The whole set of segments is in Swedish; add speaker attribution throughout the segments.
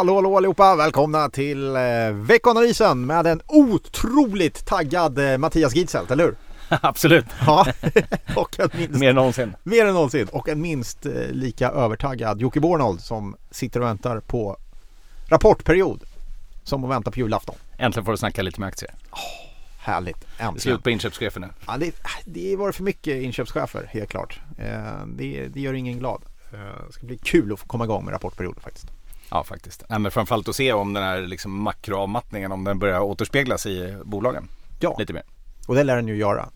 Speaker 1: Hallå hallå allihopa! Välkomna till eh, veckanalysen med en otroligt taggad eh, Mattias Gitzelt, eller hur?
Speaker 2: Absolut.
Speaker 1: Ja, och en minst,
Speaker 2: Mer än någonsin.
Speaker 1: mer än någonsin. Och en minst eh, lika övertaggad Jocke Bornold som sitter och väntar på rapportperiod. Som att vänta på julafton.
Speaker 2: Äntligen får du snacka lite med aktier.
Speaker 1: Härligt,
Speaker 2: Det är
Speaker 1: äntligen.
Speaker 2: slut på inköpschefen nu.
Speaker 1: Ja, det, det var för mycket inköpschefer, helt klart. Eh, det, det gör ingen glad. Eh, det ska bli kul att få komma igång med rapportperioden faktiskt.
Speaker 2: Ja faktiskt. Nej, men framförallt att se om den här liksom makroavmattningen om den börjar återspeglas i bolagen.
Speaker 1: Ja.
Speaker 2: Lite mer.
Speaker 1: Och det lär den ju göra.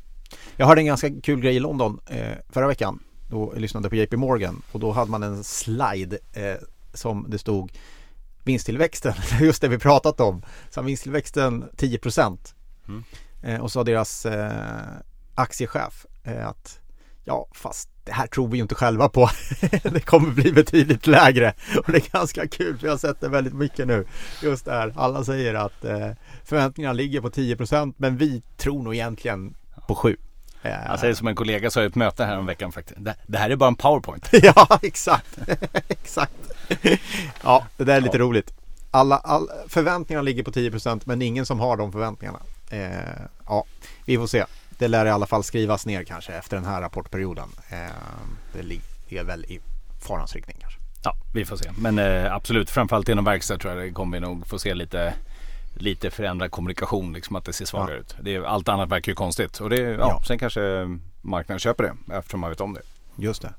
Speaker 1: Jag hörde en ganska kul grej i London eh, förra veckan. Då jag lyssnade på JP Morgan och då hade man en slide eh, som det stod vinsttillväxten, just det vi pratat om. Så vinsttillväxten 10
Speaker 2: Mm.
Speaker 1: eh, och så sa deras eh, aktiechef eh, att ja fast det här tror vi ju inte själva på. det kommer bli betydligt lägre och det är ganska kul för jag har sett det väldigt mycket nu. Just där, alla säger att eh, förväntningarna ligger på 10% men vi tror nog egentligen på 7. Eh,
Speaker 2: Jag säger som en kollega sa i ett möte här om veckan faktiskt. Det, det här är bara en powerpoint.
Speaker 1: ja, exakt. exakt. Ja, det där är lite roligt. Alla, all, förväntningarna ligger på 10% men ingen som har de förväntningarna. Eh, ja, vi får se. Det lär i alla fall skrivas ner kanske efter den här rapportperioden. Eh, det ligger väl i farans riktning kanske.
Speaker 2: Ja, vi får se. Men eh, absolut, framförallt inom verkstad tror jag det kommer vi nog få se lite Lite förändrad kommunikation, liksom att det ser svagare
Speaker 1: Ja.
Speaker 2: ut. Det är, allt annat verkar ju konstigt. Och det, ja,
Speaker 1: Ja.
Speaker 2: sen kanske marknaden köper det eftersom man vet om det.
Speaker 1: Just det.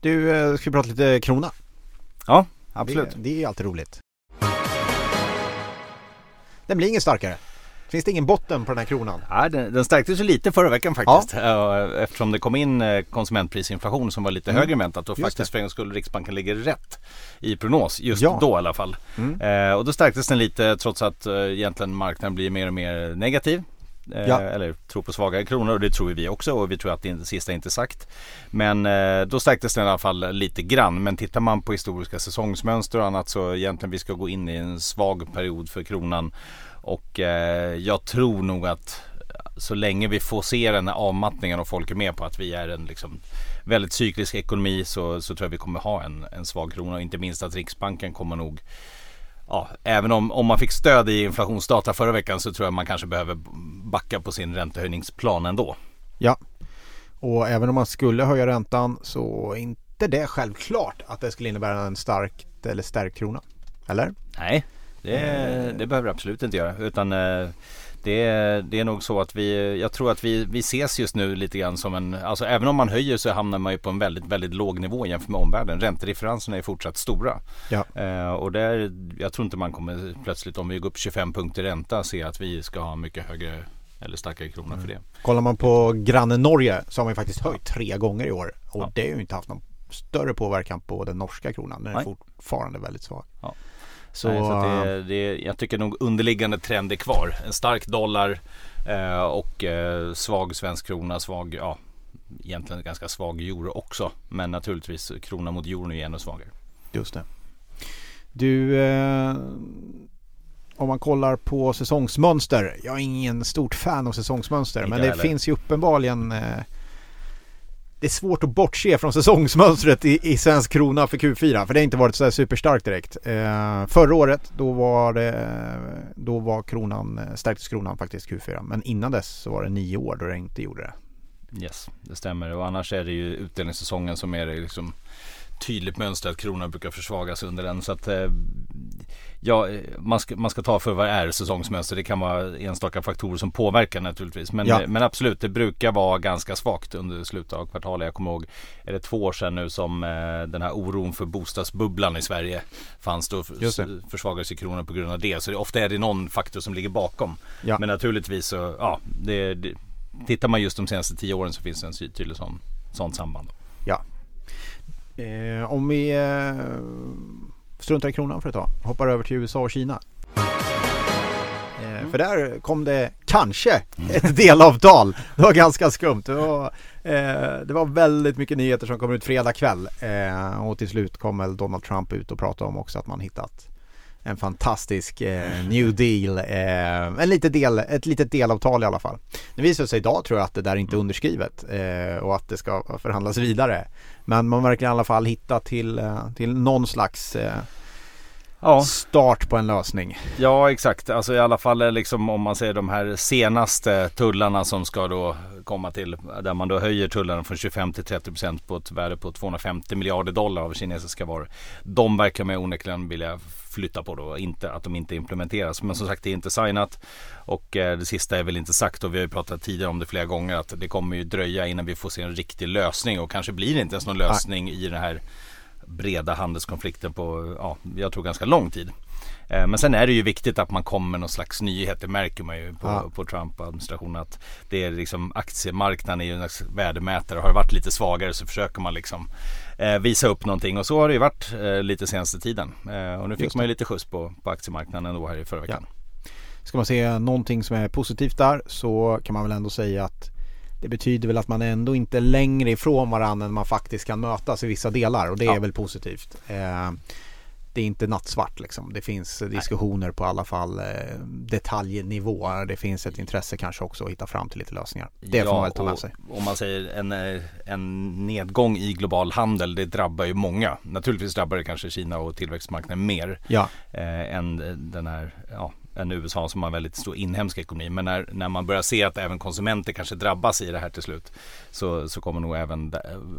Speaker 1: Du, eh, ska vi prata lite krona?
Speaker 2: Ja, absolut.
Speaker 1: Det, det är alltid roligt. Den blir ingen starkare. Finns det ingen botten på den här kronan?
Speaker 2: Ja, den, den stärktes ju lite förra veckan faktiskt. Eh, Eftersom det kom in eh, konsumentprisinflation som var lite
Speaker 1: Mm.
Speaker 2: högre än väntat. Och
Speaker 1: Just
Speaker 2: faktiskt för en skull Riksbanken ligger rätt i prognos. Just
Speaker 1: Ja.
Speaker 2: då i alla fall.
Speaker 1: Mm.
Speaker 2: Eh, och då stärktes den lite trots att eh, egentligen marknaden blir mer och mer negativ. Eh,
Speaker 1: Ja.
Speaker 2: Eller tror på svagare kronor och det tror vi också och vi tror att det inte- sista är inte sagt. Men eh, då stärktes den i alla fall lite grann. Men tittar man på historiska säsongsmönster och annat så egentligen vi ska gå in i en svag period för kronan. Och eh, jag tror nog att så länge vi får se den här avmattningen och folk är med på att vi är en liksom väldigt cyklisk ekonomi så, så tror jag vi kommer ha en, en svag krona. Och inte minst att Riksbanken kommer nog Ja, även om, om man fick stöd i inflationsdata förra veckan så tror jag man kanske behöver backa på sin räntehöjningsplan ändå.
Speaker 1: Ja. Och även om man skulle höja räntan så är inte det självklart att det skulle innebära en starkt eller stärkt krona. Eller?
Speaker 2: Nej, det, det behöver det absolut inte göra. Utan eh, det, det är nog så att vi, jag tror att vi, vi ses just nu lite grann som en, alltså även om man höjer så hamnar man ju på en väldigt, väldigt låg nivå jämfört med omvärlden. Räntedifferenserna är fortsatt stora.
Speaker 1: Ja.
Speaker 2: Eh, och där, jag tror inte man kommer plötsligt om vi går upp 25 punkter ränta se att vi ska ha mycket högre eller starkare krona för det.
Speaker 1: Kollar man på grannen Norge så har man ju faktiskt höjt tre gånger i år. Och
Speaker 2: Ja.
Speaker 1: det har ju inte haft någon större påverkan på den norska kronan. Den är
Speaker 2: Nej.
Speaker 1: fortfarande väldigt svag.
Speaker 2: Ja.
Speaker 1: Så,
Speaker 2: Nej, så det, det, jag tycker nog underliggande trend är kvar. En stark dollar eh, och eh, svag svensk krona, svag, ja egentligen ganska svag euro också. Men naturligtvis krona mot euron är ännu svagare.
Speaker 1: Just det. Du, eh, om man kollar på säsongsmönster. Jag är ingen stort fan av säsongsmönster.
Speaker 2: Inte
Speaker 1: men det
Speaker 2: heller.
Speaker 1: finns ju uppenbarligen eh, det är svårt att bortse från säsongsmönstret i, i svensk krona för Q4. För det har inte varit så här superstarkt direkt. Eh, förra året då var det då var kronan, eh, stärktes kronan faktiskt Q4. Men innan dess så var det nio år då det inte gjorde det.
Speaker 2: Yes, det stämmer. Och annars är det ju utdelningssäsongen som är det liksom tydligt mönster att kronan brukar försvagas under den. Så att eh, ja, man, ska, man ska ta för vad det är säsongsmönster. Det kan vara enstaka faktorer som påverkar naturligtvis. Men,
Speaker 1: Ja.
Speaker 2: men absolut, det brukar vara ganska svagt under slutet av kvartalet. Jag kommer ihåg, är det två år sedan nu som eh, den här oron för bostadsbubblan i Sverige fanns. Då försvagades ju kronan på grund av det. Så det, ofta är det någon faktor som ligger bakom.
Speaker 1: Ja.
Speaker 2: Men naturligtvis så, ja, det, det, tittar man just de senaste tio åren så finns det en tydlig sån, sånt samband.
Speaker 1: Eh, om vi eh, struntar i kronan för ett tag. Hoppar över till USA och Kina. Eh, För där kom det kanske ett delavtal. Det var ganska skumt. Det var, eh, det var väldigt mycket nyheter som kom ut fredag kväll. Eh, och till slut kom väl Donald Trump ut och pratade om också att man hittat en fantastisk eh, new deal. Eh, en lite del, ett litet delavtal i alla fall. Det visar sig idag tror jag att det där inte är underskrivet eh, och att det ska förhandlas vidare. Men man verkar i alla fall hitta till, eh, till någon slags eh, ja. start på en lösning.
Speaker 2: Ja exakt, alltså i alla fall liksom om man säger de här senaste tullarna som ska då komma till där man då höjer tullarna från 25 till 30 procent på ett värde på 250 miljarder dollar av kinesiska varor. De verkar man onekligen vilja flytta på då, inte att de inte implementeras. Men som sagt det är inte signat och eh, det sista är väl inte sagt och vi har ju pratat tidigare om det flera gånger att det kommer ju dröja innan vi får se en riktig lösning och kanske blir det inte ens någon lösning i den här breda handelskonflikten på, ja, jag tror ganska lång tid. Eh, men sen är det ju viktigt att man kommer med någon slags nyhet. Det märker man ju på, ja. på Trump-administrationen. Att det är liksom aktiemarknaden är ju en värdemätare. Har det varit lite svagare så försöker man liksom eh, visa upp någonting. Och så har det ju varit eh, lite senaste tiden. Eh, och nu fick man ju lite skjuts på, på aktiemarknaden då här i förra veckan. Ja.
Speaker 1: Ska man se någonting som är positivt där så kan man väl ändå säga att det betyder väl att man ändå inte är längre ifrån varandra än man faktiskt kan mötas i vissa delar och det ja. är väl positivt. Eh, det är inte nattsvart liksom. Det finns diskussioner Nej. på alla fall eh, detaljnivå. Det finns ett intresse kanske också att hitta fram till lite lösningar. Det ja, får man väl ta med sig.
Speaker 2: Om man säger en, eh, en nedgång i global handel, det drabbar ju många. Naturligtvis drabbar det kanske Kina och tillväxtmarknaden mer ja. eh, än den här ja, än USA som har väldigt stor inhemsk ekonomi. Men när, när man börjar se att även konsumenter kanske drabbas i det här till slut så, så kommer nog även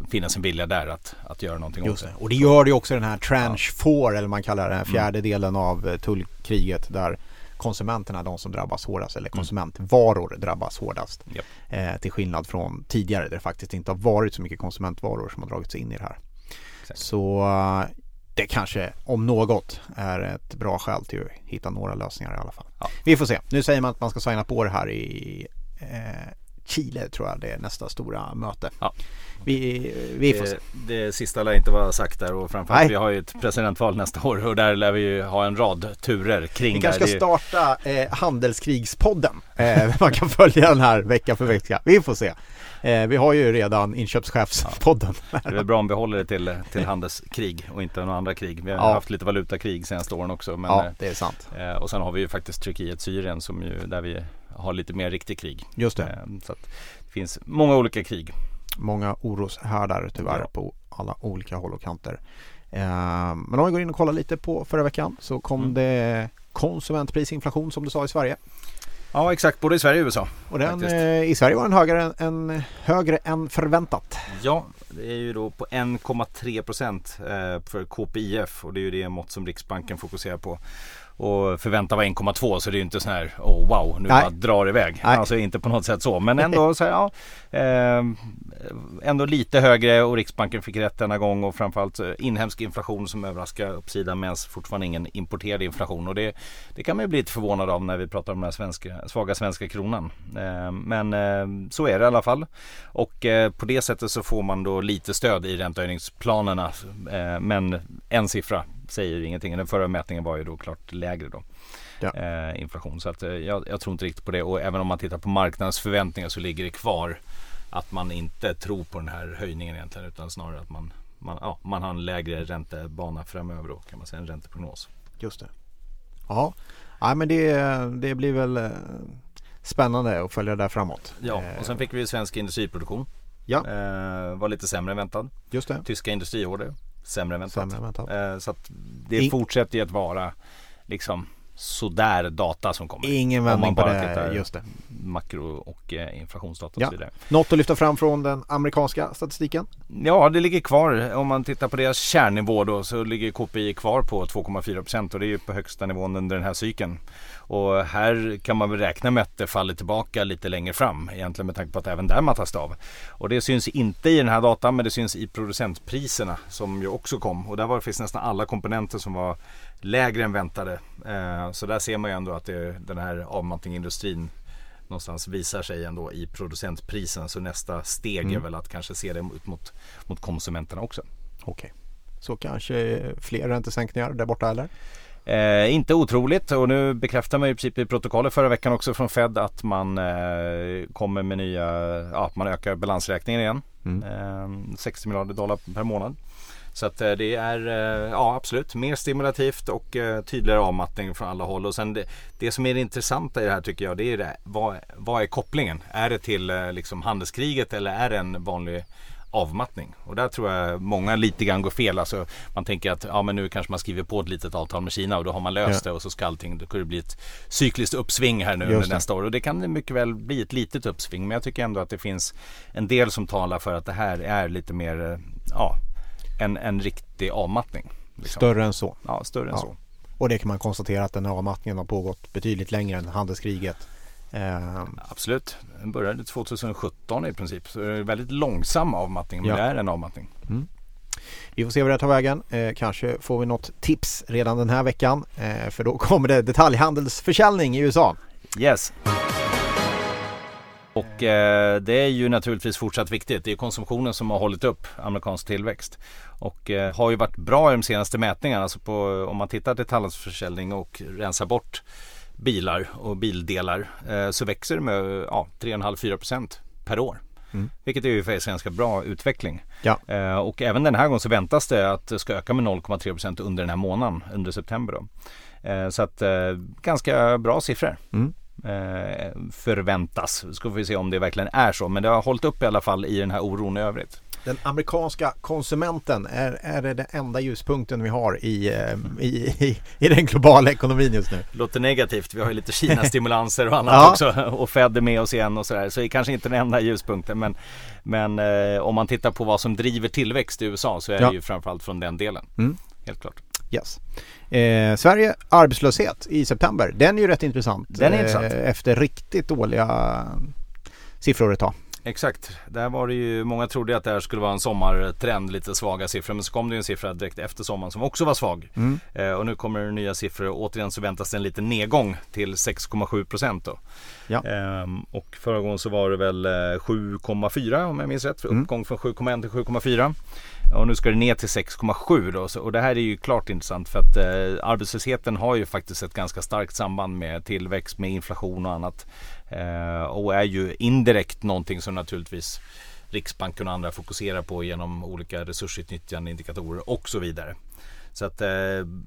Speaker 2: finnas en vilja där att, att göra någonting Just åt det.
Speaker 1: Och det gör det också den här tranche 4 ja. eller man kallar det, den fjärde mm. delen av eh, tullkriget där konsumenterna de som drabbas hårdast eller mm. konsumentvaror drabbas hårdast. Yep. Eh, till skillnad från tidigare där det faktiskt inte har varit så mycket konsumentvaror som har dragits in i det här. Exakt. Så det kanske om något är ett bra skäl till att hitta några lösningar i alla fall. Ja. Vi får se. Nu säger man att man ska signa på det här i eh, Chile tror jag det är nästa stora möte. Ja. Vi, vi får
Speaker 2: det,
Speaker 1: se.
Speaker 2: Det sista lär inte vara sagt där och framförallt Nej. vi har ju ett presidentval nästa år och där lär vi ju ha en rad turer kring
Speaker 1: Vi kanske ska starta eh, Handelskrigspodden. Eh, man kan följa den här vecka för vecka. Vi får se. Eh, vi har ju redan inköpschefspodden.
Speaker 2: Ja. Det är bra om vi håller det till, till handelskrig och inte några andra krig. Vi har ja. haft lite valutakrig senaste åren också. Men,
Speaker 1: ja, det är sant.
Speaker 2: Eh, och sen har vi ju faktiskt Turkiet, Syrien som ju där vi har lite mer riktig krig.
Speaker 1: Just det. Eh,
Speaker 2: så det finns många olika krig.
Speaker 1: Många oroshärdar tyvärr ja. på alla olika håll och kanter. Eh, men om vi går in och kollar lite på förra veckan så kom mm. det konsumentprisinflation som du sa i Sverige.
Speaker 2: Ja exakt, både i Sverige och USA.
Speaker 1: Och den, eh, i Sverige var den högre än, högre än förväntat.
Speaker 2: Ja, det är ju då på 1,3 procent eh, för KPIF och det är ju det mått som Riksbanken fokuserar på och förväntan var 1,2 så det är ju inte så här oh wow nu Nej. bara drar iväg. Nej. Alltså inte på något sätt så men ändå så här, ja, eh, ändå lite högre och Riksbanken fick rätt denna gång och framförallt eh, inhemsk inflation som överraskar uppsidan medan fortfarande ingen importerad inflation och det, det kan man ju bli lite förvånad av när vi pratar om den svenska, svaga svenska kronan. Eh, men eh, så är det i alla fall och på det sättet så får man då lite stöd i räntehöjningsplanerna eh, men en siffra säger ingenting. Den förra mätningen var ju då klart lägre då. Ja. Eh, inflation. Så att, eh, jag, jag, tror inte riktigt på det och även om man tittar på marknadens förväntningar så ligger det kvar att man inte tror på den här höjningen egentligen utan snarare att man, man, ja, man har en lägre räntebana framöver då kan man säga en ränteprognos.
Speaker 1: Just det. Ja, ja men det, det blir väl eh, spännande att följa det där framåt.
Speaker 2: Ja, och sen fick vi svensk industriproduktion. Ja. Eh, var lite sämre än väntat.
Speaker 1: Just det.
Speaker 2: Tyska industriorder sämre än väntat. Sämre än väntat. Eh, så att det In... fortsätter ju att vara liksom sådär data som kommer.
Speaker 1: Ingen vändning på det, just det.
Speaker 2: Makro och eh, inflationsdata och ja. så vidare.
Speaker 1: Något att lyfta fram från den amerikanska statistiken?
Speaker 2: Ja, det ligger kvar. Om man tittar på deras kärnnivå då så ligger KPI kvar på 2,4 procent och det är ju på högsta nivån under den här cykeln. Och här kan man väl räkna med att det faller tillbaka lite längre fram egentligen med tanke på att även där mattas det av. Och det syns inte i den här datan men det syns i producentpriserna som ju också kom och där var det finns nästan alla komponenter som var lägre än väntade. Eh, så där ser man ju ändå att det, den här avmattningsindustrin någonstans visar sig ändå i producentprisen. Så nästa steg mm. är väl att kanske se det ut mot, mot konsumenterna också.
Speaker 1: Okej, okay. så kanske fler räntesänkningar där borta eller?
Speaker 2: Eh, inte otroligt och nu bekräftar man i princip i protokollet förra veckan också från Fed att man eh, kommer med nya, ja man ökar balansräkningen igen. Mm. Eh, 60 miljarder dollar per månad. Så att eh, det är eh, ja absolut mer stimulativt och eh, tydligare avmattning från alla håll. Och sen det, det som är det intressanta i det här tycker jag det är det, vad, vad är kopplingen? Är det till liksom handelskriget eller är det en vanlig avmattning. Och där tror jag många lite grann går fel. Alltså, man tänker att ja, men nu kanske man skriver på ett litet avtal med Kina och då har man löst ja. det och så ska allting, då kan det bli ett cykliskt uppsving här nu Just under det. nästa år. Och det kan mycket väl bli ett litet uppsving. Men jag tycker ändå att det finns en del som talar för att det här är lite mer, eh, ja, en, en riktig avmattning.
Speaker 1: Liksom. Större än så.
Speaker 2: Ja, större än så.
Speaker 1: Och det kan man konstatera att den här avmattningen har pågått betydligt längre än handelskriget.
Speaker 2: Eh. Absolut, den började 2017 i princip. Så det är väldigt långsam avmattning, men ja. det är en avmattning. Mm.
Speaker 1: Vi får se vad det tar vägen. Eh, kanske får vi något tips redan den här veckan. Eh, för då kommer det detaljhandelsförsäljning i USA.
Speaker 2: Yes. Och eh, det är ju naturligtvis fortsatt viktigt. Det är konsumtionen som har hållit upp amerikansk tillväxt. Och eh, har ju varit bra i de senaste mätningarna. Alltså på, om man tittar till detaljhandelsförsäljning och rensar bort bilar och bildelar eh, så växer det med ja, 3,5-4% per år. Mm. Vilket är ju faktiskt en ganska bra utveckling. Ja. Eh, och även den här gången så väntas det att det ska öka med 0,3% under den här månaden, under september. Då. Eh, så att eh, ganska bra siffror. Mm. Eh, förväntas. Ska vi se om det verkligen är så. Men det har hållit upp i alla fall i den här oron i övrigt.
Speaker 1: Den amerikanska konsumenten, är, är det den enda ljuspunkten vi har i, eh, i, i, i den globala ekonomin just nu?
Speaker 2: Låter negativt. Vi har ju lite Kina-stimulanser och annat ja. också. Och Fed är med oss igen och sådär. Så det är kanske inte den enda ljuspunkten. Men, men eh, om man tittar på vad som driver tillväxt i USA så är ja. det ju framförallt från den delen. Mm. Helt klart.
Speaker 1: Yes. Eh, Sverige, arbetslöshet i september. Den är ju rätt intressant.
Speaker 2: Den är intressant.
Speaker 1: Eh, efter riktigt dåliga siffror ett tag.
Speaker 2: Exakt, där var det ju, många trodde att det här skulle vara en sommartrend, lite svaga siffror. Men så kom det ju en siffra direkt efter sommaren som också var svag. Mm. Eh, och nu kommer det nya siffror återigen så väntas det en liten nedgång till 6,7 procent då. Ja. Eh, och förra gången så var det väl 7,4 eh, om jag minns rätt. Mm. Uppgång från 7,1 till 7,4. Och nu ska det ner till 6,7 då. Och det här är ju klart intressant för att eh, arbetslösheten har ju faktiskt ett ganska starkt samband med tillväxt, med inflation och annat. Eh, och är ju indirekt någonting som naturligtvis Riksbanken och andra fokuserar på genom olika resursutnyttjande indikatorer och så vidare. Så att eh,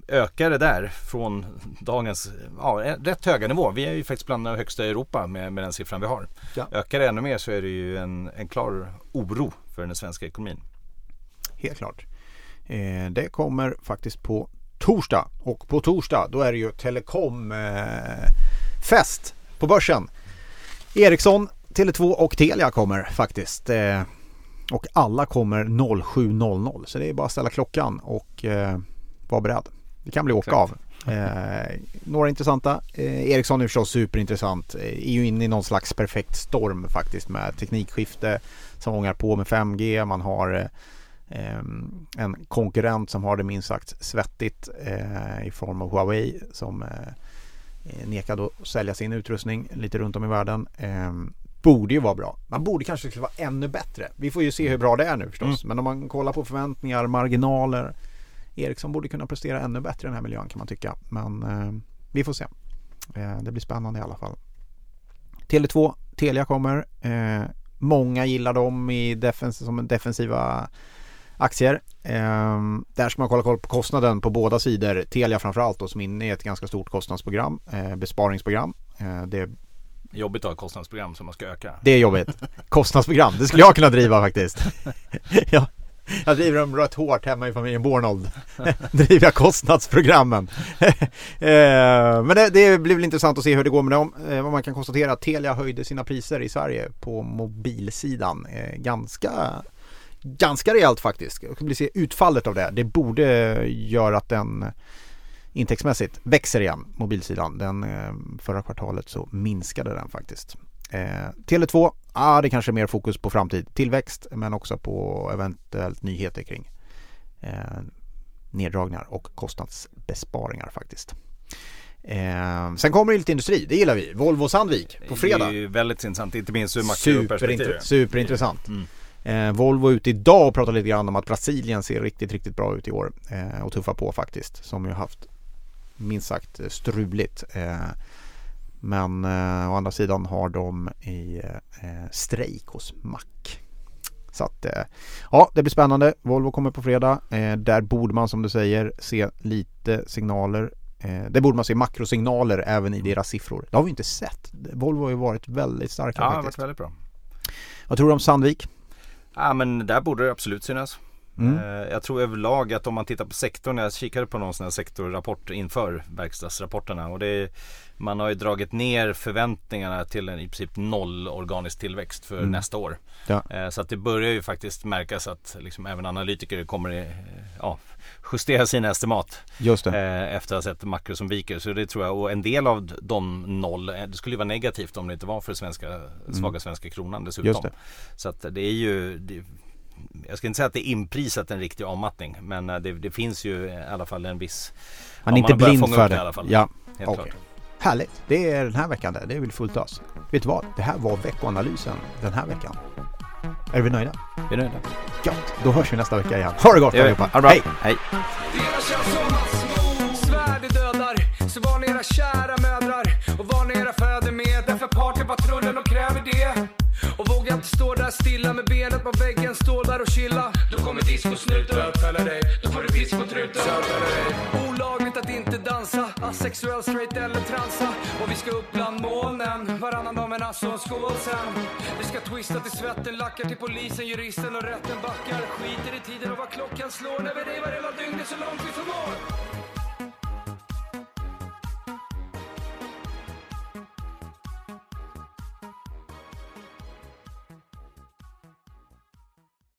Speaker 2: ökar det där från dagens ja, rätt höga nivå. Vi är ju faktiskt bland de högsta i Europa med, med den siffran vi har. Ja. Ökar det ännu mer så är det ju en, en klar oro för den svenska ekonomin.
Speaker 1: Helt klart. Eh, det kommer faktiskt på torsdag och på torsdag då är det ju telekomfest eh, på börsen. Ericsson, Tele2 och Telia kommer faktiskt. Eh, och alla kommer 07.00 så det är bara att ställa klockan och eh, vara beredd. Det kan bli åka av. Eh, några intressanta. Eh, Ericsson är förstås superintressant. Eh, är ju inne i någon slags perfekt storm faktiskt med teknikskifte som ångar på med 5G. Man har eh, en konkurrent som har det minst sagt svettigt i form av Huawei som Eh, nekad att sälja sin utrustning lite runt om i världen. Eh, borde ju vara bra. Man borde kanske skulle vara ännu bättre. Vi får ju se hur bra det är nu förstås. Mm. Men om man kollar på förväntningar, marginaler. Ericsson borde kunna prestera ännu bättre i den här miljön kan man tycka. Men eh, vi får se. Eh, det blir spännande i alla fall. Tele2, Telia kommer. Eh, många gillar dem i defens som defensiva aktier. Eh, där ska man kolla koll på kostnaden på båda sidor. Telia framförallt då, som inne i ett ganska stort kostnadsprogram, eh, besparingsprogram. Eh, det
Speaker 2: Jobbigt att ha kostnadsprogram som man ska öka.
Speaker 1: Det är jobbigt. Kostnadsprogram, det skulle jag kunna driva faktiskt. ja. Jag driver dem rätt hårt hemma i familjen Bornold. driver jag kostnadsprogrammen. eh, men det, det, blir väl intressant att se hur det går med dem. Eh, man kan konstatera att Telia höjde sina priser i Sverige på mobilsidan eh, ganska ganska rejält faktiskt. Jag vill se utfallet av det. Det borde göra att den intäktsmässigt växer igen, mobilsidan. Den eh, förra kvartalet så minskade den faktiskt. Eh, Tele2, ah, det kanske är mer fokus på framtid, tillväxt men också på eventuellt nyheter kring eh, neddragningar och kostnadsbesparingar faktiskt. Eh, sen kommer det lite industri, det gillar vi. Volvo Sandvik på fredag.
Speaker 2: Det är väldigt intressant, inte minst ur makroperspektiv.
Speaker 1: Superinter superintressant. Mm. Eh, Volvo är ute idag och pratar lite grann om att Brasilien ser riktigt, riktigt bra ut i år eh, och tuffar på faktiskt. Som ju haft minst sagt struligt. Eh, men eh, å andra sidan har de i eh, strejk hos Mack. Så att eh, ja, det blir spännande. Volvo kommer på fredag. Där borde man som du säger se lite signaler. Det borde man se makrosignaler även i deras siffror. Det har vi inte sett. Volvo har ju varit väldigt starka
Speaker 2: ja,
Speaker 1: faktiskt.
Speaker 2: Ja, varit väldigt bra.
Speaker 1: Vad tror du om Sandvik?
Speaker 2: Ja men där borde det absolut synas.
Speaker 1: Mm.
Speaker 2: Eh, Jag tror överlag att om man tittar på sektorn, jag kikade på någon sån här sektorrapport inför verkstadsrapporterna och det är, man har ju dragit ner förväntningarna till en i princip noll organisk tillväxt för
Speaker 1: Mm.
Speaker 2: nästa år.
Speaker 1: Ja.
Speaker 2: Eh, Så att det börjar ju faktiskt märkas att liksom även analytiker kommer eh, ja, justera sina estimat
Speaker 1: Just det.
Speaker 2: efter att ha sett makro som viker. Så det tror jag, och en del av de noll, det skulle ju vara negativt om det inte var för svenska, svaga svenska kronan dessutom.
Speaker 1: Mm.
Speaker 2: Så att det är ju det, jag ska inte säga att det är inprisat en riktig avmattning men eh, det, det finns ju i alla fall en viss
Speaker 1: Man är
Speaker 2: ja,
Speaker 1: inte
Speaker 2: börjat
Speaker 1: blind för
Speaker 2: upp
Speaker 1: det.
Speaker 2: i alla fall.
Speaker 1: Ja,
Speaker 2: helt
Speaker 1: okej.
Speaker 2: klart.
Speaker 1: Härligt. Det är den här veckan det. Det är väl fullt ös. Vet du vad? Det här var veckoanalysen den här veckan. Är vi nöjda?
Speaker 2: Är du nöjd?
Speaker 1: Gött. Då hörs vi nästa vecka igen. Ha det gott
Speaker 2: Det vi.
Speaker 1: allihopa.
Speaker 2: Ha det bra.
Speaker 1: Hej!
Speaker 2: Hej.
Speaker 3: Det Så varna era kära mödrar Och varna era fäder med Därför partypatrullen de kräver det Och våga inte stå där stilla med benet på väggen Stå där och chilla. Då kommer discosnuten Bötfälla dig. Då får du piss på truten Bötfälla dig. Olagligt att inte dansa Asexuell, straight eller transa. Och vi ska upp bland molnen Varannan dag med nasso och skål sen. Vi ska twista till svetten Lackar till polisen, juristen och rätten backar. Skiter i tiden och vad klockan slår. När vi revar hela dygnet så långt vi förmår